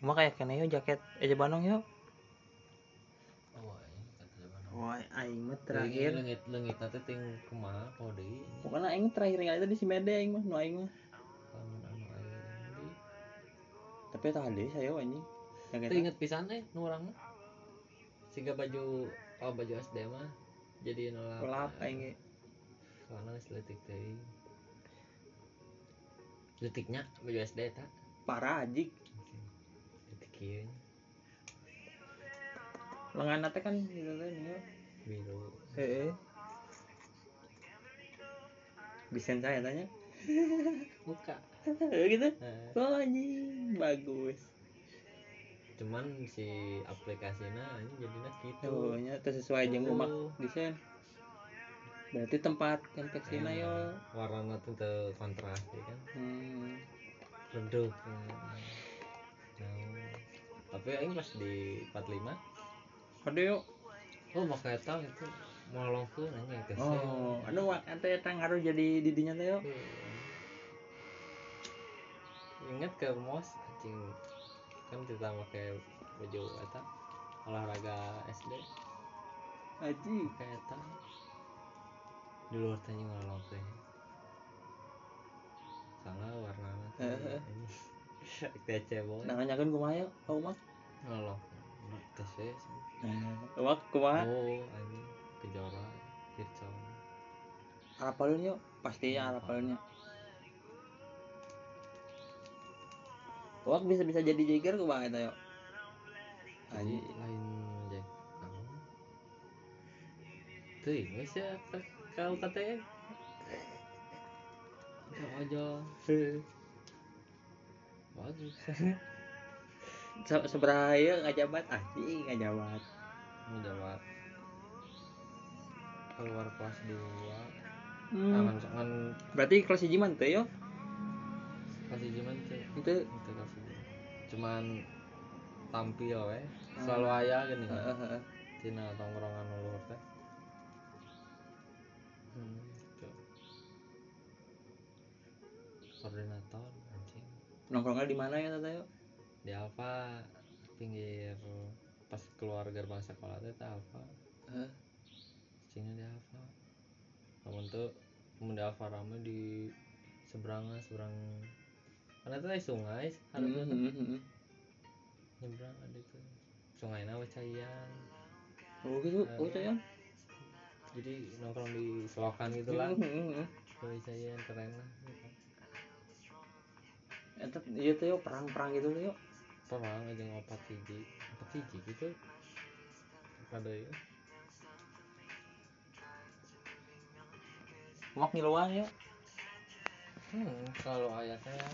Cuma kayak kena yuk jaket Eja Bandung yuk. oh Wah, aing mah terakhir lengit lengit nanti ting kumaha kau deui Pokoknya aing terakhir kali tadi si Mede aing mah, nu aing mah. lamun anu aing Tapi tadi saya anjing. Jaket Teu inget pisan eh nu urang mah siga baju oh baju SD mah jadi nolak pelap aing ge. soalnya geus leutik teuing leutiknya baju SD tak Parah anjing. Kieu Lengan teh kan gitu teh nih. biru Heeh. Bisa saya tanya. muka gitu. Nah, Oh anjing, bagus. cuman si aplikasinya ini jadinya gitu Oh, nya sesuai jeung Oh. umak desain. Berarti tempat konveksina yo. warna tuh kontras ya kan Hmm. redup tapi aing pas di 45 Ada yuk. oh maka eta itu. Molongkeun anjing teh Oh, anu ante eta ngaruh jadi didinya teh yuk. ingat ke mos anjing. Kan kita pakai baju eta olahraga SD Aji. pakai eta. Di luar tanya ngolong teh salah warnanya Heeh. Teh cebol Nanganyakeun kumaha yuk? Kau mah. ngolong tes we Umak kumaha? oh anjing kejora pircon Arapalun yuk. Pastinya arapalunnya. Umak bisa bisa jadi jigger kumaha eta yuk? Aji. lain naon tuh ini sih kau kata aja bagus Se- Seberapa ya ngajabat anjing ngajabat. jawab keluar kelas 2 Hmm. tangan tangan. Berarti kelas hiji man teh yuk. kasih cuman tuh Itu itu kasih cuman tampil we. Selalu ayah gini. Heeh heeh. Cina tongkrongan ulur teh. Hmm, gitu. koordinator Nongkrongnya di mana ya yuk? di Alfa pinggir pas keluar gerbang sekolah teh teh Alfa Heeh. Cina di Alfa namun tuh mun di Alfa rame di seberangnya seberang karena itu sungai harusnya tuh hmm, nyebrang ada itu sungai nawa cayan Oh gitu, oh sayang. jadi nongkrong di selokan gitu lah Hmm, hmm, hmm. sungai cayan keren lah gitu. Eta iya teh yuk perang-perang gitu tuh yuk. perang aja ngopat hiji ngopat hiji gitu ada ya Umak ngiluan yuk. hmm, kalau ayah saya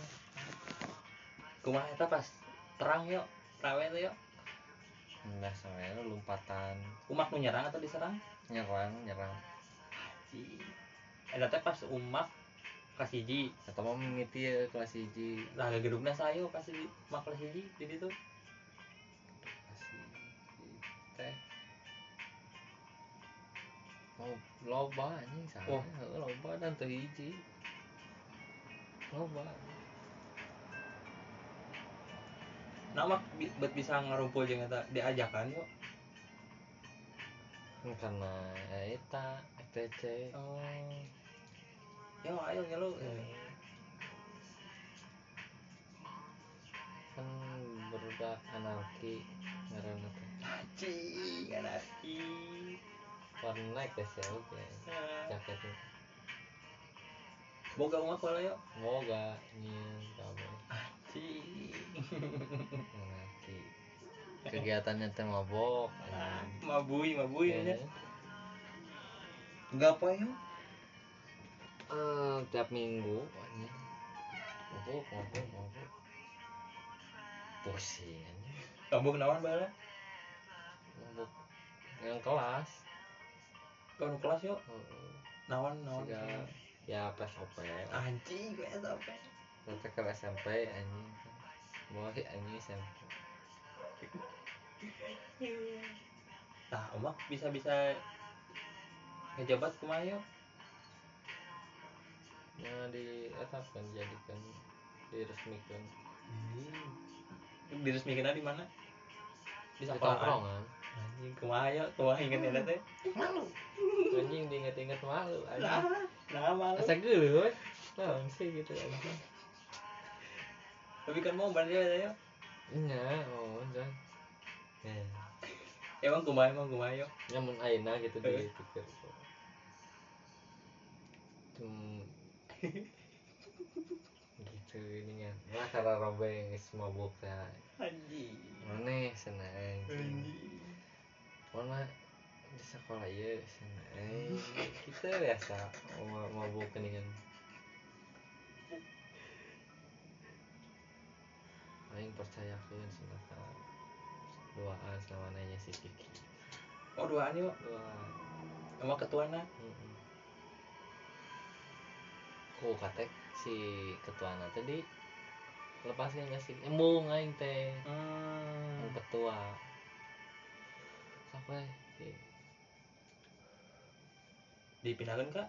Kumaha eta pas perang yuk. Rawe teh yuk. nggak soalnya lompatan Umak nu nyerang atau diserang? nyerang nyerang. Eta teh pas umak kelas hiji. atau mau mimiti ya kelas hiji Lah gedungna sayo pas di umak kelas hiji di ditu. kelas hiji teh oh loba anjing sana Oh. loba dan tuh hiji loba umak bi- bet bisa ngarumpul jeung eta diajakan yuk. karena eta FTC Oh. Yo ayo ngelu. kan berudak anarki karena teh Anjing, anarki. warna ya oke jaketnya Boga umak wala yuk. moga nyian kamu Anjing. anarki kegiatannya teh mabok anjing. Mabui, mabui Iya. aja. Enggak apa yuk. Eh, tiap minggu anjing. mabok mabok mabok pusing. Kamu kenawan bala? mabok yang kelas Kau nu kelas yuk. Nawan, nawan. Siga, ya pas OP Anjing, apa? Kita ke SMP anjing Boy anjing SMP Nah, umak bisa-bisa ngejabat kumaha yuk. Nah di etap kan jadikan Diresmikan. Diresmikan di mana? Di di tongkrongan anjing kumaha ya kumaha inget ya. Teh malu. Anjing diinget-inget malu nah anjing nah malu. Asa geuleuh sih gitu anjing. Tapi kan mau berarti ya ya nya oh jan ya. Emang kumaha emang kumaha yo nyamun ayeuna gitu Eh. dipikir. Hmm, gitu ini kan lah cara robe geus mabuk anjing maneh cenah anjing. Anjing mana di sekolah ya cenah eh kita biasa mau mabuk kan. Aing percayakeun cenah ka doaan sama nanya si Kiki. Oh duaan yuk? Doaan. Sama ketuana Mm-mm. Ku katek si ketua tadi lepaskan gak sih? Embung aing teh. Hmm. ketua. Sampai dipindahkan kak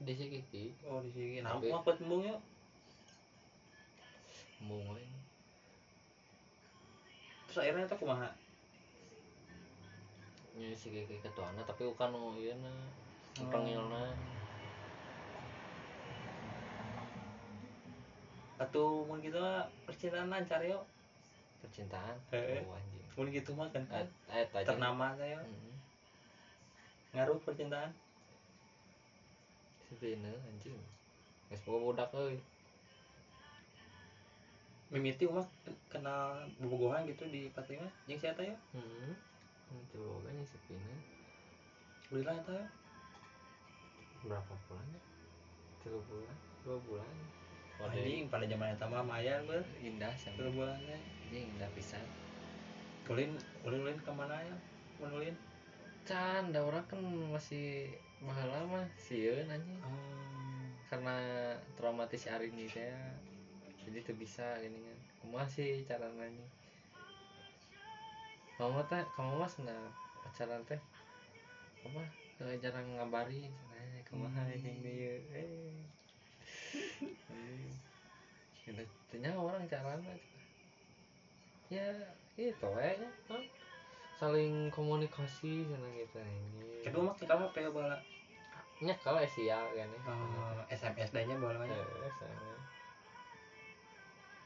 di si Kiki oh di sini nah mau buat embung yuk. Embung aing. Terus akhirnya tuh kumaha? Nya si Kiki ketua tapi bukan nu ieu na Oh. pengilna atau mau gitu percintaan lancar yuk. Percintaan? Eh. oh anjing. Mau gitu mah kan. Kan eh ternama saya Mm-mm. ngaruh percintaan? Vina anjing? Geus boga budak euy mimiti mah kenal bobogohan gitu di Fatima yang saya tahu heeh itu boganya si Vina beli lah tahu berapa bulan ya? Tiga bulan dua bulan anjing pada zaman itu mah mayan ber indah dua sama bulan ya anjing indah pisan. Ulin ulin ulin ke mana ya? Ulin can da orang kan masih mahal mah sieun anjing. Hmm. karena traumatis hari ini teh. Jadi tuh bisa gini kan. Kumaha sih cara nanya kamu teh. Kamu mas nah pacaran teh. Apa eh, jarang ngabari. Nah kumaha Hmm. yang dia. Eh kita tanya orang caranya ya itu ya kan saling komunikasi sana gitu ini. Mah kita mah kayak bola? Nya kalau Asia kan ya. SMS dah nya bola nya Eh,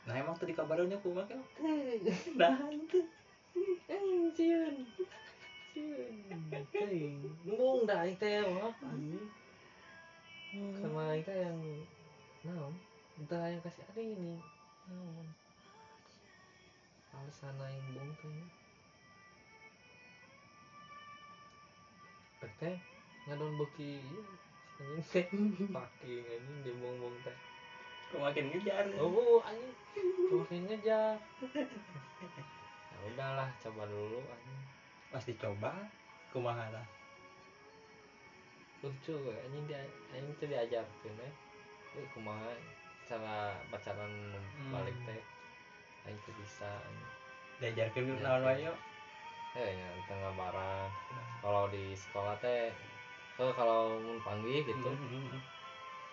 nah emang tadi kabarnya aku mah kan? Nah Anjir. Bung dah itu ya, maaf. Sama itu yang naon? Entah yang kasih hari ini. Naon? Alasan yang bung tuh. ya. Teh ngadon beki ieu. Anjing teh pake anjing di bung-bung teh. kok makin ngejar Oh, anjing. Makin ngejar. Ya udahlah, coba dulu anjing. pasti coba kumaha lah lucu anjing dia anjing tuh diajarkeun ya eh kumaha cara pacaran balik teh? Anjing tuh bisa Ya, naon wae yuk? Eh ya tengah barang kalau di sekolah teh kalau kalau mun panggil gitu Hmm.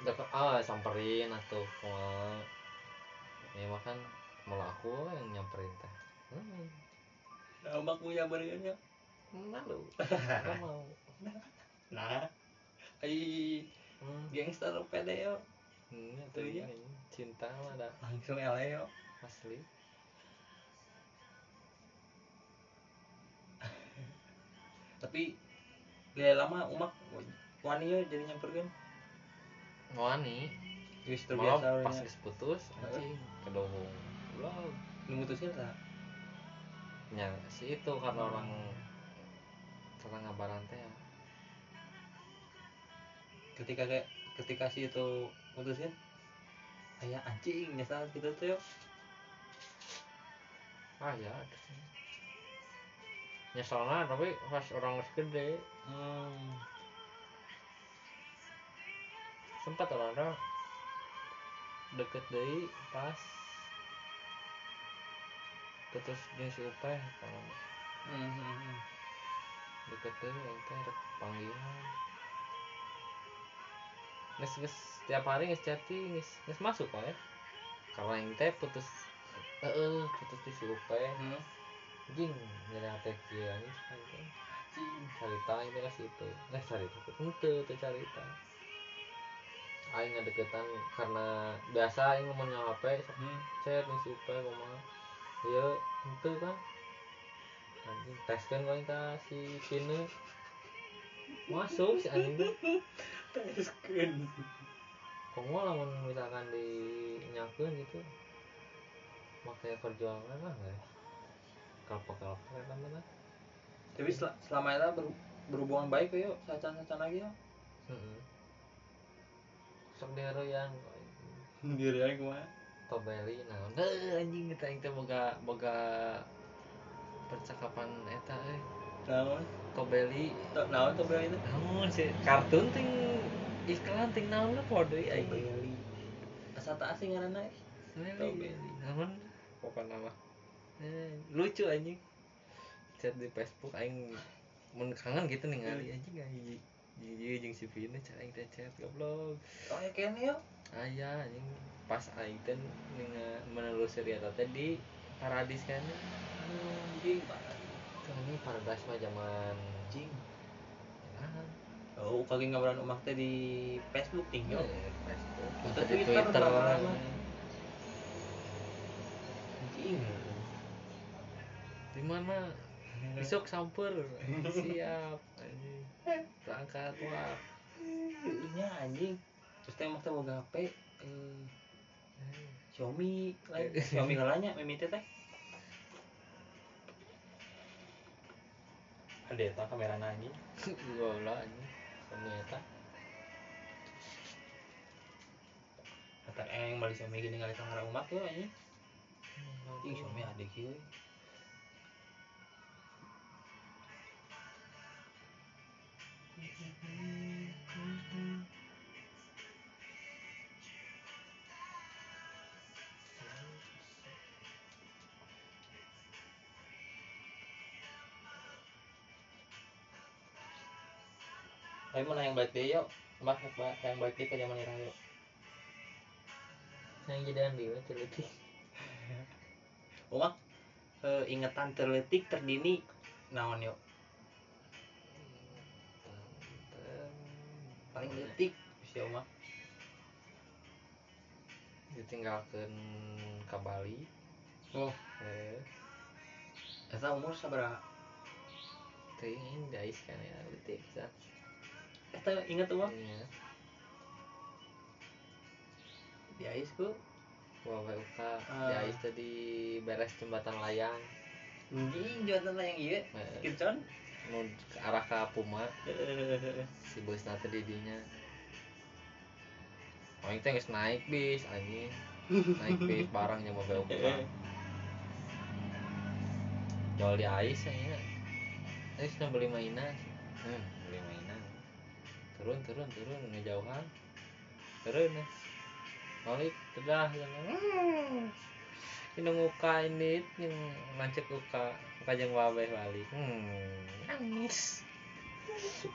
udah ke ah samperin atau kumaha. Ya makan malah aku yang nyamperin teh. Hmm, nah omak punya beriannya malu gak mau. Nah. Ai hmm, gangster pede yo hmm, itu iya. ya cinta mah ada langsung ele yo. Asli. Tapi lihat lama umak wani yo jadi nyamperkan wani? Malah terbiasa pas geus putus anjing kedohong belum memutusnya tak ya si itu karena orang cara ngabaran teh ya. Ketika kayak ketika si itu putusin ayah anjing nyesal gitu tuh yo ah ya nyesalnya tapi pas orang gede. Hmm. sempat orang ada. Deket deh pas. Putus jeung si upeh kalau Hmm, hmm, hmm. deket deh yang teh panggilan Nges, nges, tiap hari nges chatting nges, nges masuk kok ya. Karena yang teh putus heeh putus di si upe hmm. jing nyari hati kieu anjing cerita ini lah situ. Eh cerita itu tuh cerita aing ngadeketan karena biasa aing ngomong nyawa HP Hmm. chat nih si upe kumaha iya itu kan anjing teskan gue ka si Kine masuk si anjing komo lamun misalkan di nyakeun gitu makanya perjuangan lah guys kalpa kalpa kan mana Tapi sel- selama itu ber- berhubungan baik yuk, sacan-sacan lagi yuk. Heeh. Sok diheroyan Diri aja ke mana? Tobeli naon. Heuh anjing kita teh boga boga percakapan eta euy. Naon? Tobeli Naon tuh beli itu? naon sih kartun ting iklan ting naon lah kode aing. Beli. Asa tak asing ngaranna. eh. Tobeli. Naon pokoknya mah. Eh, lucu anjing. Chat di Facebook aing mun kangen gitu ningali anjing anjing. Jadi jeung si Vina cara aing teh chat goblok. Oh ya kayaknya yuk. aya anjing pas aing teh menelusuri eta teh di Paradis kan Anjing, parah. Tuh, ini Paradise mah zaman Anjing. ah, Oh, kagak ngabaran umak teh di Facebook tinggal. eh, Facebook Atau atau di Twitter, Twitter. Anjing. di mana besok samper siap anjing berangkat wah Nya anjing. Terus teh umak teh boga HP. Eh, Xiaomi lain. Xiaomi kalanya mimiti teh. Ada eta kamera anjing. goblok anjing sama eta Kata yang balik Xiaomi gini ngali kamera umak yuk anjing. Anjing Xiaomi ada kieu. Tapi mana yang baik deh yuk. Mak yang baik deh ke zaman Ira yuk. yang jadi andi mah celiti Umak eh, ingatan terletik terdini naon yuk. Paling detik si Umak. ditinggalkan ke Bali Oh, eh eta umur teuing aing dais kan ya detik bisa Eta inget Umak? Iya. Di ais ku. WWUK Ah. ya itu di beres jembatan layang Anjing jembatan yang ieu. Eh, Kircon. nu ke arah ke Puma si bus nanti didinya Oh itu geus naik bis anjing naik bis barang bawa pulang jual di Ais ya Ais beli mainan hmm, beli mainan turun turun turun ngejauhan turun ya balik sudah hmm. ini muka ini yang lancet muka muka yang wabah balik hmm. nangis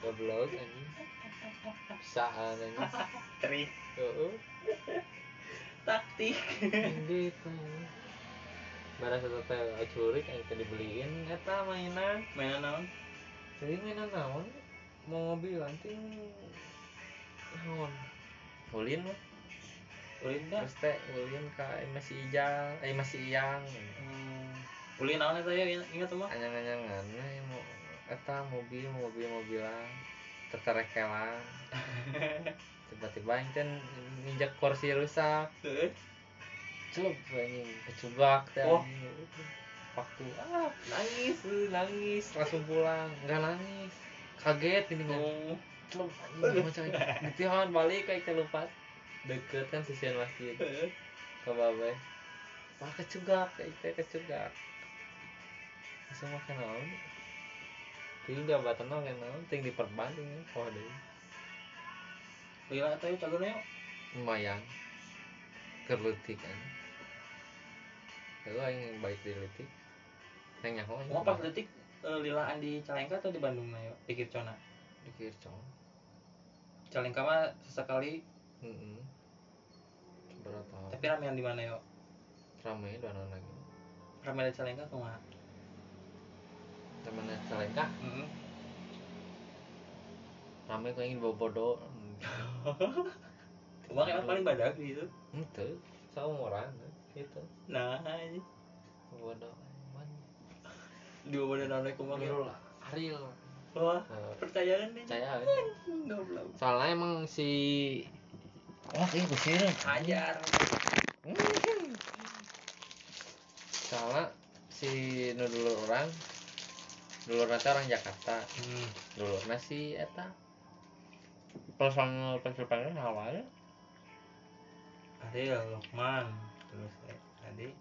goblok anjing bisaan anjing Trik Heeh. taktik. Ini kan. Barang satu teh curik yang tadi dibeliin eta mainan. Mainan naon? Jadi mainan naon? Mau mobil anting naon? Ulin mah. Ulin dah. Teh ulin ka eh, masih ijang, eh masih iyang. Hmm. Ulin naon eta ya ingat Umak? Anyang-anyangan eh mau eta mobil mobil mobilan terterekelan tiba-tiba yang kan nginjak kursi rusak celup anjing kecubak teh Oh. waktu ah nangis eh, nangis langsung pulang nggak nangis kaget ini kan Oh. macam ditihan balik kayak celupat deket kan sisian masjid ke babe. Wah kecugak kayak teh kecugak. Langsung makan naon? Ting jabatan naon kan naon? Ting diperban ting oh deh Lila eta yuk cagona yuk. lumayan. Kerletik kan? Lalu yang baik letik. Yang yang Umak pas detik eh, lilaan di Calengka atau di Bandung na yuk? Di Kircona. di Kircong Calengka mah sesekali Heeh. Berapa? tapi ramean di mana yuk? rame doanan lagi Ramai di Calengka kumaha? temennya Calengka Heeh. rame kau ingin bawa bodoh Uang emang paling badak gitu. itu seumuran gitu Nah, ini bodoh badan naik kumaha Ariel lah Ariel Wah, percaya kan nih? percaya Goblok. soalnya emang si wah ini kusir Ajar. soalnya si nu dulur orang dulur nanti orang Jakarta Hmm. dulur nasi eta personal pensilpannya awalnya Ariel, Lukman, terus tadi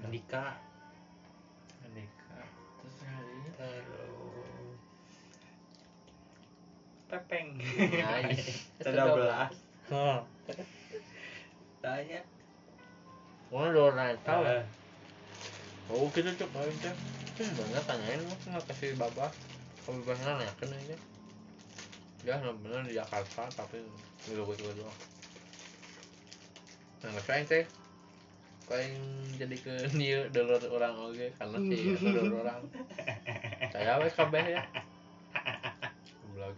Andika, Pepeng. Sudah belas. Tanya. mana dulur nanti tahu. Oh kita coba aja hmm, banget tanyain mas nggak kasih babah kalau bahasa nanya kan aja ya benar di Jakarta tapi nggak gue juga doang. Nah nggak sayang teh paling jadi ke dia dulur orang oke. Karena sih dulur orang saya wes kabeh ya goblok.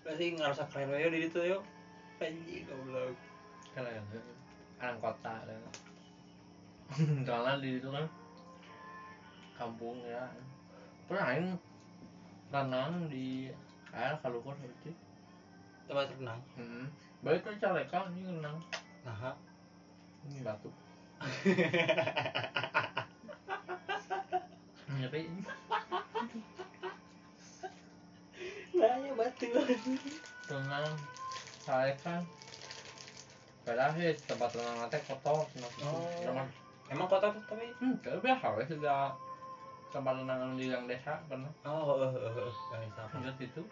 Pasti ngerasa keren aja di situ yuk. Anjing goblok. ada orang kota kan karena di itu kan kampung ya pernah aing renang di air kalukur itu Tempat renang. hmm. baik tuh caleka ini renang Nah, ini batu nyeri nanya batu. renang caleka padahal sih tempat renang nanti kotor Oh. cuman Emang tuh tapi? hmm, tapi biasa wes sudah tempat renang di yang desa pernah Oh, eh, eh, eh, eh, siapa? Ingat itu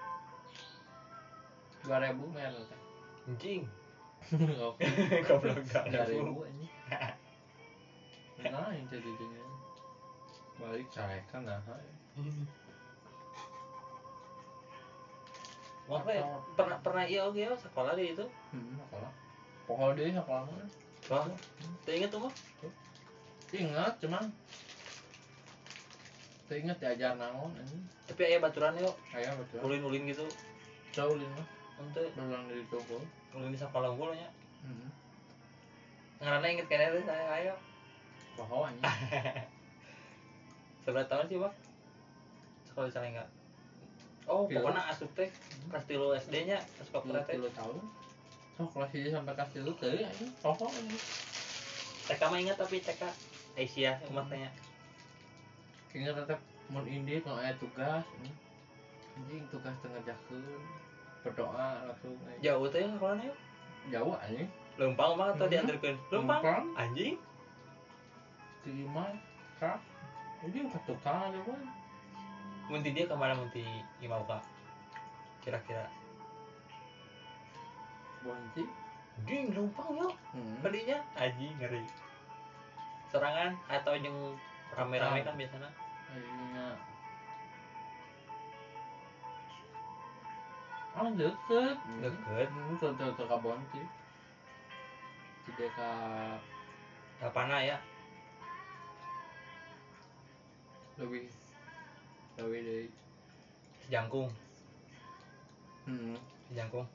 dua ribu Anjing. oke Goblok dua ribu ini nah yang jadi jadinya balik carekan nah Wah, apa ya? pernah pernah iya oke ya sekolah di itu. hmm sekolah pokoknya dia sekolah mana Wah, saya ingat tuh mah. ingat cuman Teu inget diajar naon ini Tapi ayah baturan yuk, kayak betul ulin-ulin gitu. jauh lima Untuk berulang dari toko ulin di sekolah unggul nya. hmm. Ngarana inget kayaknya tuh saya ayo. Ini Seberapa tahun sih, Bang? Sekolah di Salengga. Oh, Tilu. pokoknya asup teh kelas 3 SD-nya, asup tilu teh. tilu tahun so kelas ini sampai kelas tilu teh ini pokok ini TK mah ingat tapi TK Asia umatnya. kayaknya tetap mau indi kalau ada tugas ini. anjing tugas tengah jakeun berdoa langsung aja. Jauh teh sekolahnya yuk. jauh anjing Lempang mah atau Hmm. diantarkeun? Lempang. Lempang. Anjing. Terima kak ini ketukang aja kan Munti dia ke mana munti Imauka? Kira-kira. bonci Ding, lempang yuk. hmm. Kalinya anjing ngeri. Serangan atau yang rame-rame kan biasanya. ininya ah deket Deket. hmm, tuh tuh tuh ke bonci tidak ke Apana ya? Lebih lebih dari Sejangkung. hmm. Sejangkung.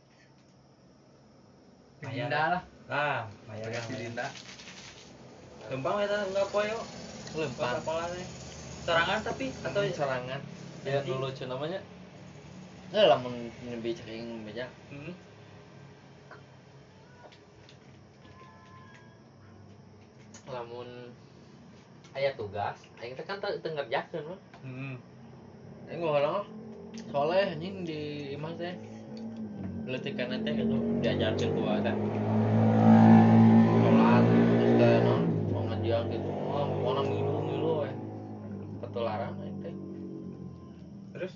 Dinda Maya. lah Ah, Maya. Pakai si Dinda Lempang eta enggak poe yuk. lempang Sekolah teh. Serangan tapi atau atau serangan ya dulu cuy namanya nggak lah mau nyambi cering beja Hmm. lamun aya tugas aing teh kan teu ngerjakeun mah Hmm. aing ngomong soleh anjing di imah teh letikan teh gitu. Diajarkeun ku teh sholat terus teh non mau ngajian gitu. Oh mau ngilu ngilu we ketularan aing teh. Terus?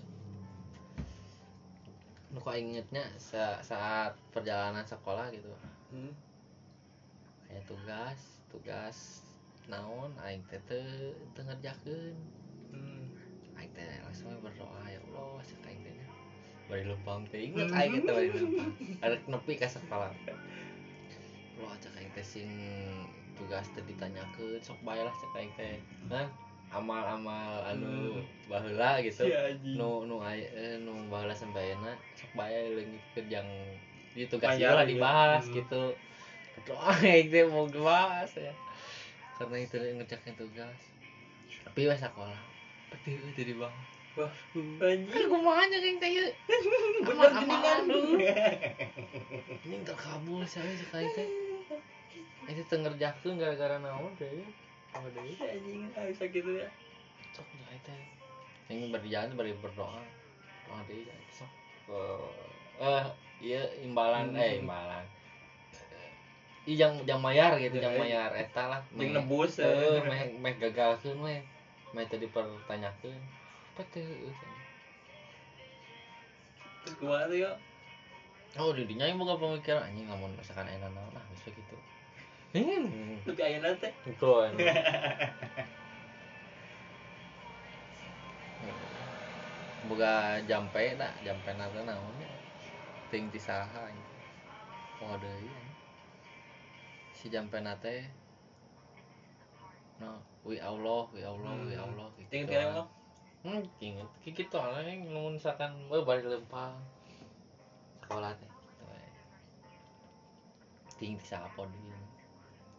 Nu kok ingetnya sa- saat perjalanan sekolah gitu? Hmm. kayak tugas tugas naon aing teh teu teu ngerjakeun. Hmm. aing teh langsung berdoa ya Allah cek aing teh bari lempang teh. Inget aing eta bari lempang. Ada nepi ka sekolah. Lo acak aing teh sing tugas teh ditanyakeun sok bae lah cek aing teh. Nah amal-amal anu baheula gitu. Si anjing. nu nu eh, nu baheula sampai ayeuna sok bae leungit di tugas Panjang ieu lah dibahas Hmm. gitu. Doa aing teh mau dibahas ya karena itu ngerjakan tugas tapi wes sekolah peti itu di bawah. Wah, anjing. kan kumaha aja teh ieu. Bener geningan. aman, ini terkabul saya sekali teh. Itu teu ngerjakeun gara-gara naon teh? Apa deui Anjing, ah, bisa gitu ya. sok ya teh. Yang berjalan bari berdoa. Doa ya, sok Eh, eh iya imbalan Hmm. eh imbalan Eh, Ih, jang jang mayar gitu, jang Eh, mayar eta lah. Meh- nebus. Heeh, meh meh gagalkeun meh. Meh. Apa teh eueuh? Terus kumaha tuh yo? Oh, di dinya yang boga pemikiran anjing lamun misalkan enak naon nah bisa gitu. Hmm. Tapi ayeuna teh Itu anu. Boga jampe da, jampe nate naon ya. Ting ti saha anjing. Oh, deui. Si jampe nate No, wi Allah, wi Allah, wi Hmm. Allah gitu. Ting kira mah. Hmm, inget. Kayak gitu lah yang lamun misalkan we bari lempang. Sekolah teh. Gitu we. Ting ti saha pod ieu.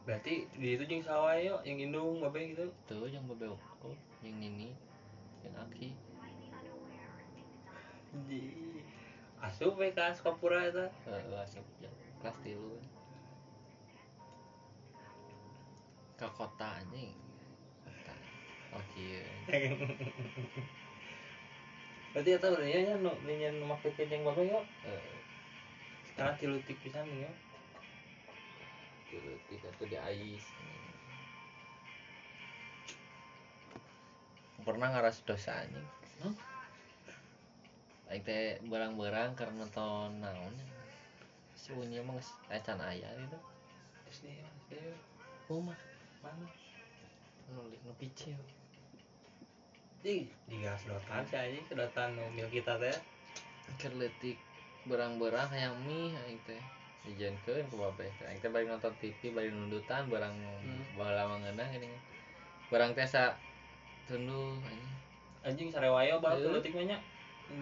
Berarti di itu jeung sawah yo, yang indung babe gitu. Tuh yang bebek oh, yang Nini, yang Aki. Di asup we ka Sukapura eta. Heeh, asup kelas 3. Ke kota anjing. Kota. Oh kieu. Berarti urang nya nu nya nu make jeung babe yo. Heeh. Sekarang tilutik pisan. Kieu tidak tuh di ais. Pernah ngaras dosa anjing. Hah? Aing teh berang-berang karena nonton naon. Sunyi emang acan aya gitu. Terus nih, yo. Rumah Mana? nulis nu picil. Ih, digas sedotan sih anjing, sedotan nu mil kita teh. Keur leutik berang-berang hayang mie aing teh. Dijenkeun ku babeh teh. Aing teh bari nonton TV bari nundutan barang Hmm. baheula mah ngeunah gini. Barang teh sa tunduh anjing Anjing sarewayo baru Iya. tilutik nya.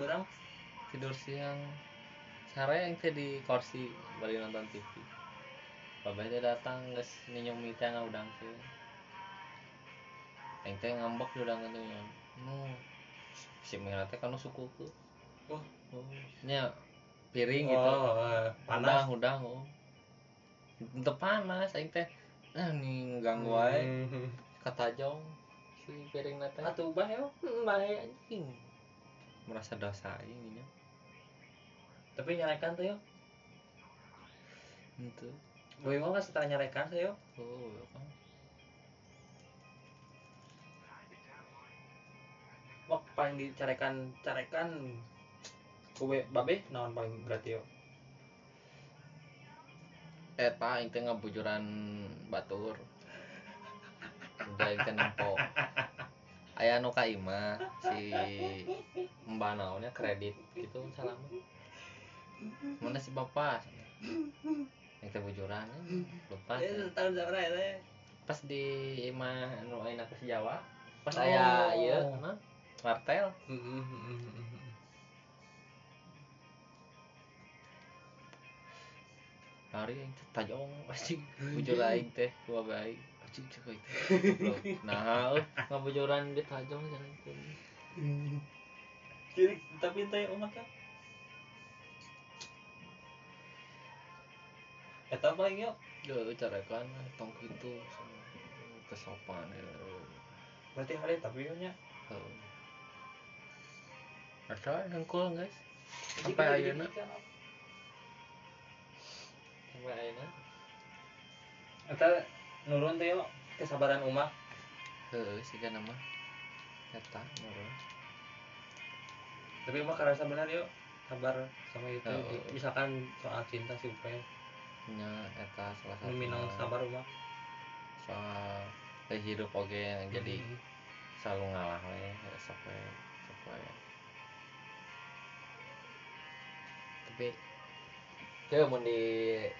Berang. tidur siang. Sare aing teh di kursi bari nonton TV. Babeh teh datang geus ninyum mie teh ngaudangkeun. Aing teh ngambek di udangan teh nyon. Nu si mie teh kanu sukuku. Wah. Oh, nya piring gitu. Oh, eh, panas. udang udang oh Teu panas aing teh ah nih ganggu wae Hmm. katajong si piring teh Atuh bah yo. Hmm, bae anjing merasa dosa ini nya Tapi nyarekan tuh yo. itu Boy mau kan setelah nyarekan saya yo. oh ya kan. Wah, paling dicarekan carekan kue babe naon paling berarti yo. eta aing teh ngabujuran batur. Udah teh nempo aya nu ka imah si mbak naonnya kredit gitu salam. Mana si bapak yang teh bujuran ya. lupa Eh, teh. tahun berapa ya teh? pas di imah nu ayeuna ke Jawa pas Oh. aya ieu nah, martel Heeh, heeh, heeh. hari yang tajong anjing bujur aing teh dua baik anjing cek itu nah euy ngabujuran di tajong jangan teh Kiri tapi teh umak ya. Eta paling yo. Yo carekan tong kitu kesopan ya. Berarti hari tapi nya. Heeh. Asa hengkul guys. Sampai ayeuna. Sampai ayeuna. Eta nurun teh kesabaran umak. Heeh, siga nama. Eta nurun. Tapi umak karasa benar yo sabar sama itu Oh. Misalkan soal cinta sih Nya eta salah satu. minang sabar umak Soal teh hidup oge yang jadi Hmm. selalu ngalah we, sok we, sok we. tapi coba mau di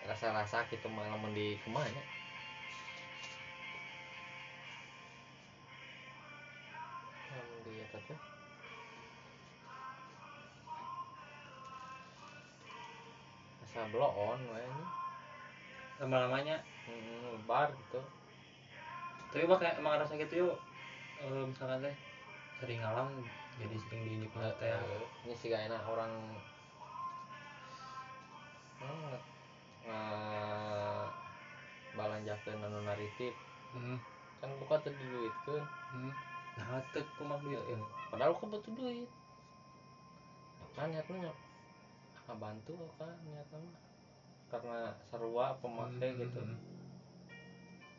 rasa-rasa gitu malah mau di ke mana Lamun di eta teh asa blow on we nya lama lamanya hmm, gitu. Tapi emang kayak emang rasa gitu yuk eh, misalkan teh sering ngalam jadi sering diinjek teh Eh, ini sih gak enak orang banget. Nggak balanjakeun anu naritif hmm. kan buka tadi duit kan hmm. nah teu kumaha duit. Kan padahal aku butuh duit. Kan niatnya nggak bantu kan niatnya mah karena sarua pemakai gitu. Hmm.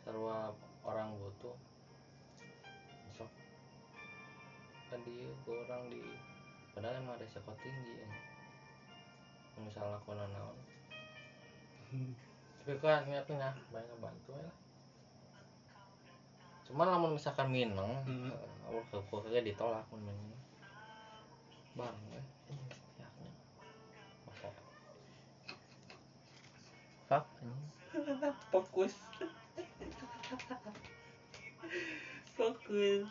sarua orang butuh sok kan dia orang di padahal emang resiko tinggi ya. Misalnya aku naon. Hmm. tapi kan niatnya banyak bantu ya. Cuman lamun misalkan mineng Hmm. ke ke ditolak mun mineng bang eh fuck fokus. Fokus.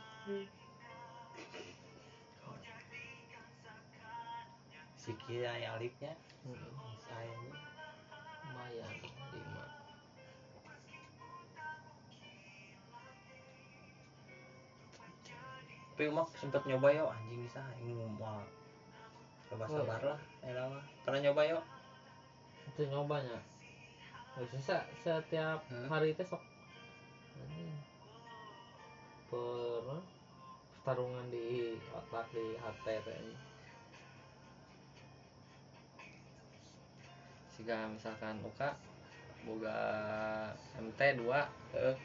Si kira ya alifnya Mm-mm. sayangnya. Lumayan lima. Tapi emak sempet nyoba yo anjing bisa. Aing mau coba sabar lah ya lama. Pernah nyoba yo itu nyobanya Susah setiap Hmm. hari itu sok pernah pertarungan di otak di teh anjing. Jika misalkan Uka boga MT 2 Heeh.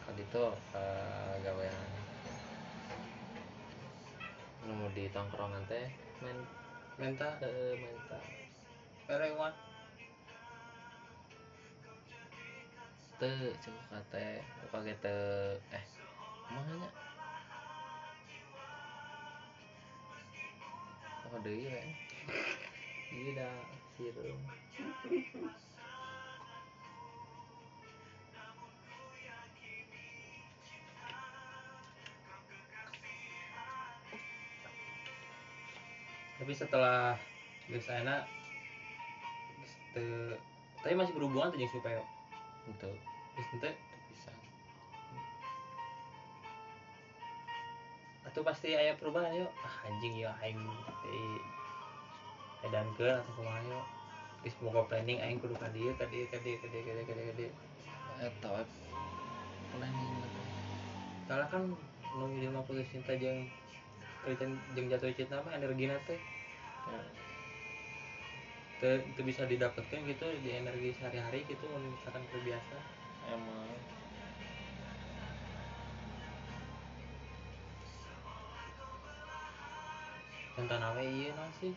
kan itu ke gawean nemu di tongkrongan teh main minta ke mental pereng te cukup kate. Uka gitu eh mana oh we ieu da sireum tapi setelah geus teu tapi masih berhubungan tuh jeung supaya untuk geus teu bisa atau pasti aya perubahan yo ah anjing ya aing di edankeun atau kumaha yo geus boga planning aing kudu ka dieu ka dieu ka dieu ka dieu ka dieu ka dieu ka dieu eta we planning soalnya kan nu di mah putus cinta jeung jeung jatuh cinta mah energina teh Ya, teu teu bisa didapatkan gitu di energi sehari-hari gitu misalkan terbiasa emang. Contoh nawe iya sih.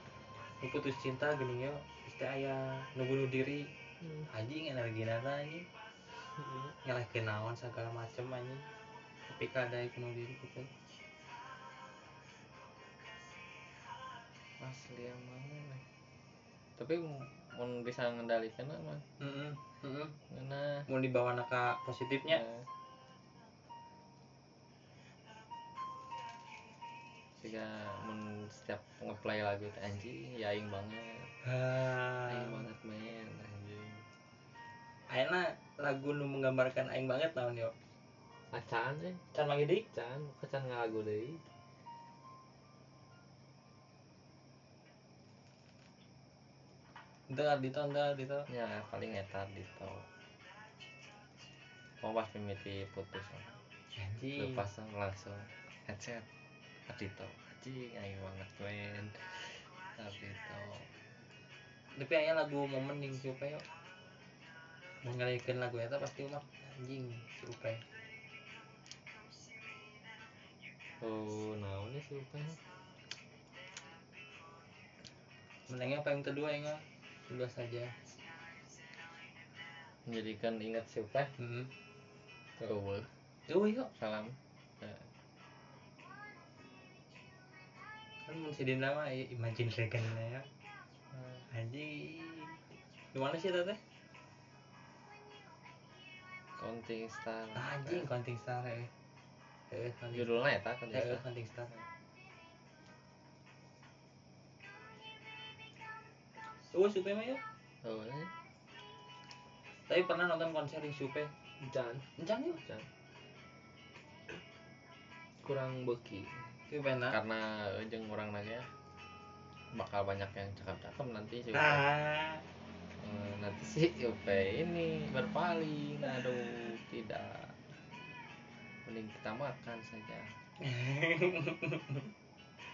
Nu putus cinta gini yo isti aya nu bunuh diri anjing energi nana anjing. Nyalahin naon segala macem anjing. Tapi kada bunuh diri gitu. Asli emang we. Tapi mau bisa ngendalikan mah heeh heeh nah mau dibawa naka positifnya. Jika mun setiap ngeplay lagu teh anjing ya aing banget. Aing ha banget men anjing. Ayeuna lagu nu menggambarkan aing banget naon yo? Acan eh. Can mangidik can kecan ngalagu deui Entar dito, entar dito. ya paling eta gitu mau pas mimiti putus Anjing. lepas langsung. Headset. Adito anjing aing banget men. Adito Tapi aya lagu momen yang si Upay yo. Mau ngalikeun lagu eta pasti umak anjing si Upay. oh naon nih sih upah Menengnya paling kedua ya Kedua saja. menjadikan ingat si upah Heeh. oh Tuh yuk. salam. Eh, kan mun si Dinda mah i- Imagine Dragon ya. Hmm. anjing gimana sih teh Counting Star. Anjing Counting Star ya. Eh judulnya eta Counting eh Star. Counting Star Oh, Supe mah ya. oh eh. Tapi pernah nonton konser di Supe. Jan Encang ya? Jan kurang beki benar. karena jeung orang nanya bakal banyak yang cakep-cakep nanti sih Ah. Eh, nanti sih UP ini berpaling aduh tidak mending kita makan saja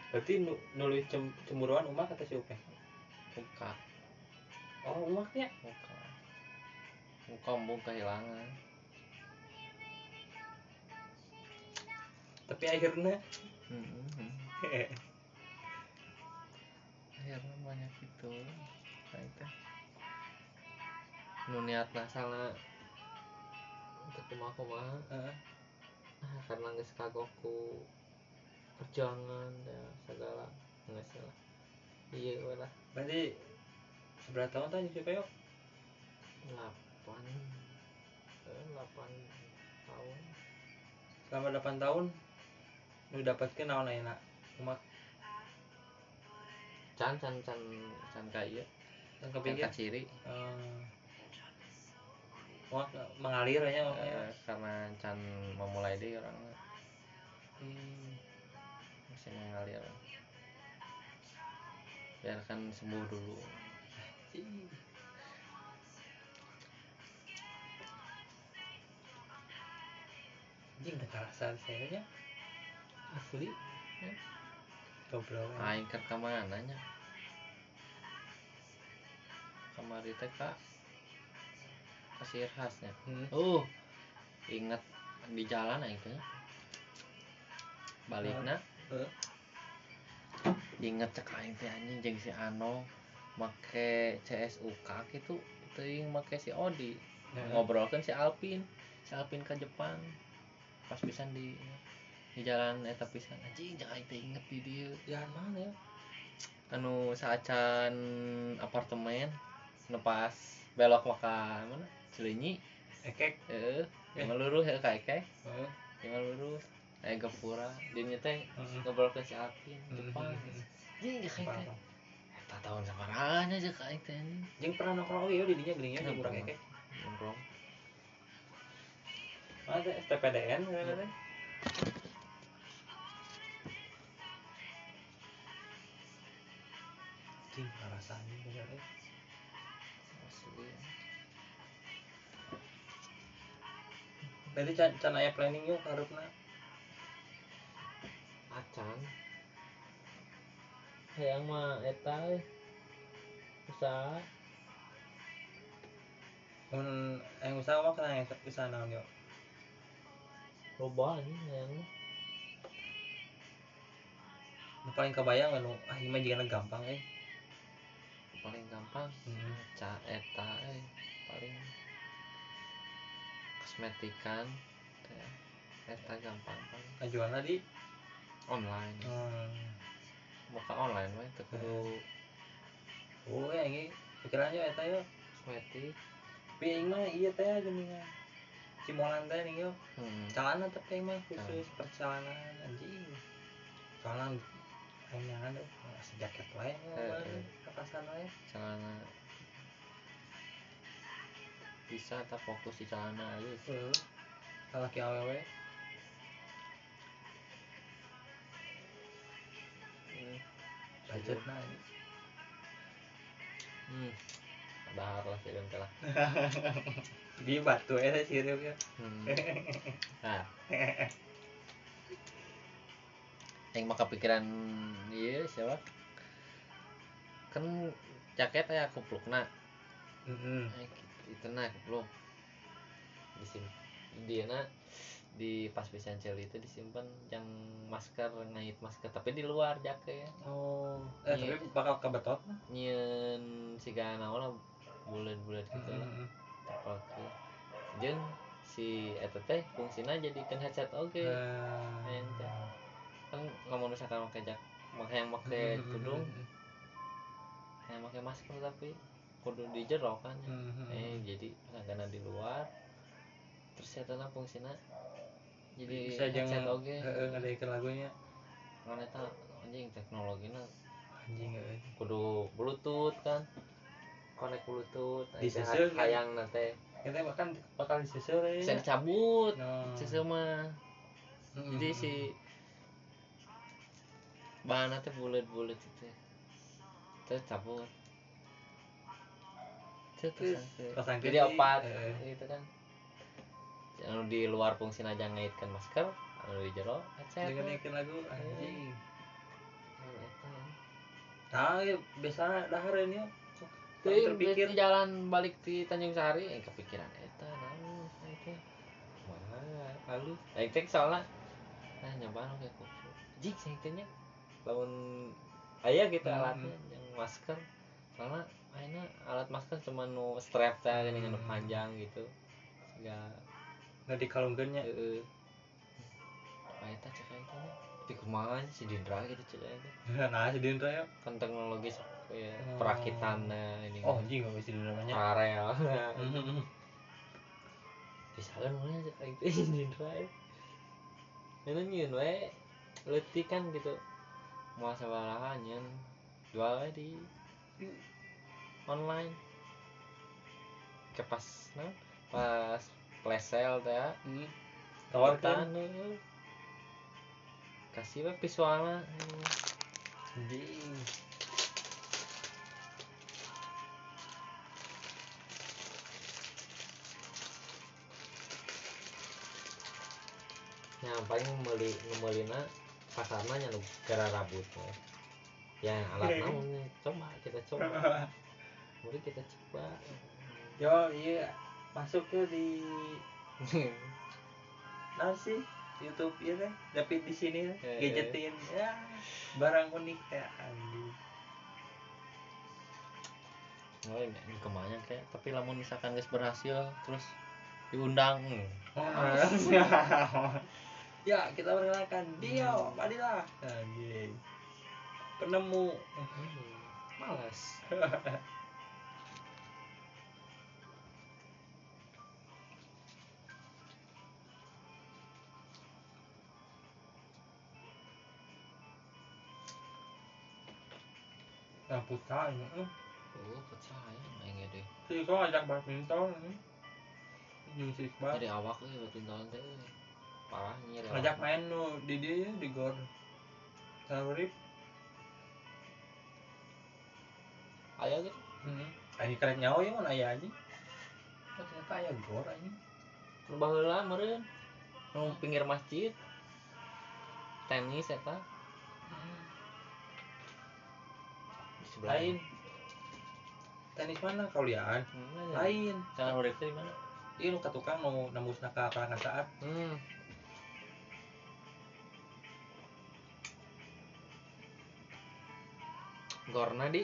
Berarti nu nulis cem cemburuan umat kata si Upe. muka Oh, umatnya. muka. Muka embung kehilangan. Tapi akhirnya? Hmm, akhirnya banyak itu. Kayak teh nu niat salah untuk kumaha kumaha Heeh. ah, karena geus kagoku perjuangan ya segala. Geus lah iya lah. Berarti seberapa tahun tadi si Upe yuk? delapan eh, delapan tahun Selama 8 tahun lu dapatkeun naon ayeuna? Umat can can can can kayak yang can kepikir. ciri Eh, Umat mengalir aja makanya. eh, karena can memulai deh orang Hmm. masih mengalir biarkan sembuh dulu Ih. Anjing udah kerasa saya asli goblok. aing ke ke mana nya kamari teh kak kasir khasnya Hmm. uh inget di jalan aing teh balikna Heeh. inget cek aing teh anjing jeung si Ano make CSUK gitu teuing make si Odi Ya. ngobrolkan si Alpin si Alpin ke Jepang pas pisan di di jalan eta pisan anjing jangan teh inget di dieu Jalan mana ya? anu saacan apartemen nu pas belok maka mana Cileunyi Ekek. Eh. yang lurus ya kayak kayak yang lurus aya gapura dia teh Heeh. ngobrolkeun si Alpin. Jepang anjing eta tahun jeung kayak teh anjing Jeung pernah nongkrong oge yo di dinya geuning ya Ya, jeung urang pernah. ekek. nongkrong teh STPDN kan teh? Cing rasanya bener asli Berarti can, can aya planning yuk harupna. acan hayang mah eta usaha Mun yang usaha mah kana eta usaha naon yo. loba anjing hayang Nu paling kebayang anu ah ieu mah jigana gampang eh. paling gampang Hmm. ca eta euy paling kosmetikan eta gampang paling Ngajualna di online hmm. Buka online we teu kudu Oh, ya ini pikirannya eta yo. kosmetik Tapi aing mah ieu teh geuningan. Cimolan teh nih yo. hmm. Celana tapi aing mah khusus perjalanan anjing. Celana aing nyangan deh. Masih jaket wae Eh, eh. Atasan wae. celana bisa tak fokus di celana aja Heeh. Lalaki awewe. Budgetna anjing. hmm. dahar lah teh lah Di batu eta sirup ya. hmm. nah yang mah kepikiran iya siapa kan jaket ya kuplukna Heeh. eh, itu nah kupluk disim dia na di pas pisan celi itu disimpan yang masker ngait masker tapi di luar jaket Oh, eh Iya. tapi bakal kebetot nyen siga naon lah bulat-bulat gitu lah Heeh. Oke. Jeung si eta teh fungsina jadikeun headset oge. Eh, Ente. Kan lamun misalkan make jak make yang make tudung yang make masker tapi kudu di jero kan ya. eh jadi karena di luar terus ya tanah fungsinya. Jadi bisa jangan oge ngadaikeun lagunya. Mana eta anjing teknologinya anjing euy kudu bluetooth kan. Connect bluetooth nah, Diseseur itu kan? hayang nanti. Kita bahkan bakal diseseur bisa ya dicabut no. seseu mah. Jadi si bahannya teh bulat-bulat itu. Terus cabut. Terus jadi di- opat gitu kan anu di luar fungsi aja ngaitkan masker anu di jero dengan naikin lagu anjing. Nah ya biasa dahareun ya Tuh, terpikir. di jalan balik di Tanjung Sari eh kepikiran eta naon eta mana halus eh cek soalnya nah nyoba nu kayak kupu jik saya tanya lamun aya gitu Hmm. alatnya. yang masker soalnya akhirnya alat masker cuma nu strap teh nu Hmm. panjang gitu. Enggak nggak dikalungkeunnya heeh. Aya eta cek teh tapi kumaha si Dindra gitu cek teh nah si Dindra ya. Kan teknologi ya Oh. perakitannya ini. Oh anjing nggak bisa namanya. Karel Mhm. bisa kan mulai aja. Kayak gitu Indra ya. Ini nyun we letih kan gitu. Mau sabaraha nyen jual we di online. Ke pas nah, pas flash sale teh ya Hmm. eh. kasih we visualnya anjing yang paling membeli membelina pasarnya nya nu gara rambutnya ya alat Iya. naon nih? coba kita coba mari kita coba yo iya masuk ke di nah sih? YouTube ya teh tapi di sini Eh, gadgetin. Ya barang unik ya anjing. Oh, ini ke mana kayak tapi lamun misalkan guys berhasil terus diundang. Hmm. ya kita perkenalkan Dio Padilla anjing. Penemu. Males ini eh. oh percaya main deh si kau ajak badminton ini Jeung si Iqbal jadi awak euy tahun teh parah main nu di dia ya di gor Sarurip aya gitu hmm. Ini keren nyawa ya mana ya anjing Oh, ternyata aya gor nu baheula meureun nu pinggir masjid tenis eta di sebelah. Lain. Tenis mana? Kauliaan Hmm, lain. Jangan urip di mana? Iya nu ka tukang nu nembusna ka perangkasaan hmm. Gorna di.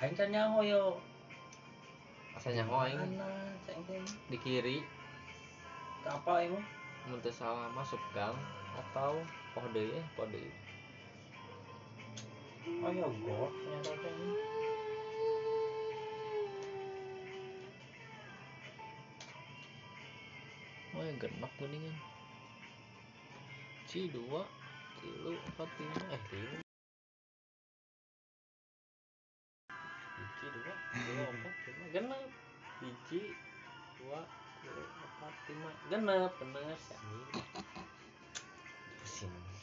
Aing can nyaho yo. Asa nyaho aing. Mana? Ceng teh di kiri. Apa aing mah? Mun teu salah masuk gang atau poh deui eh deui oh ya ternyata teh ini. oh ya genep kuningan. Ci dua tilu empat lima. Eh tilu hiji dua tilu empat lima. Genep hiji dua tilu empat lima. Genep bener sih pusing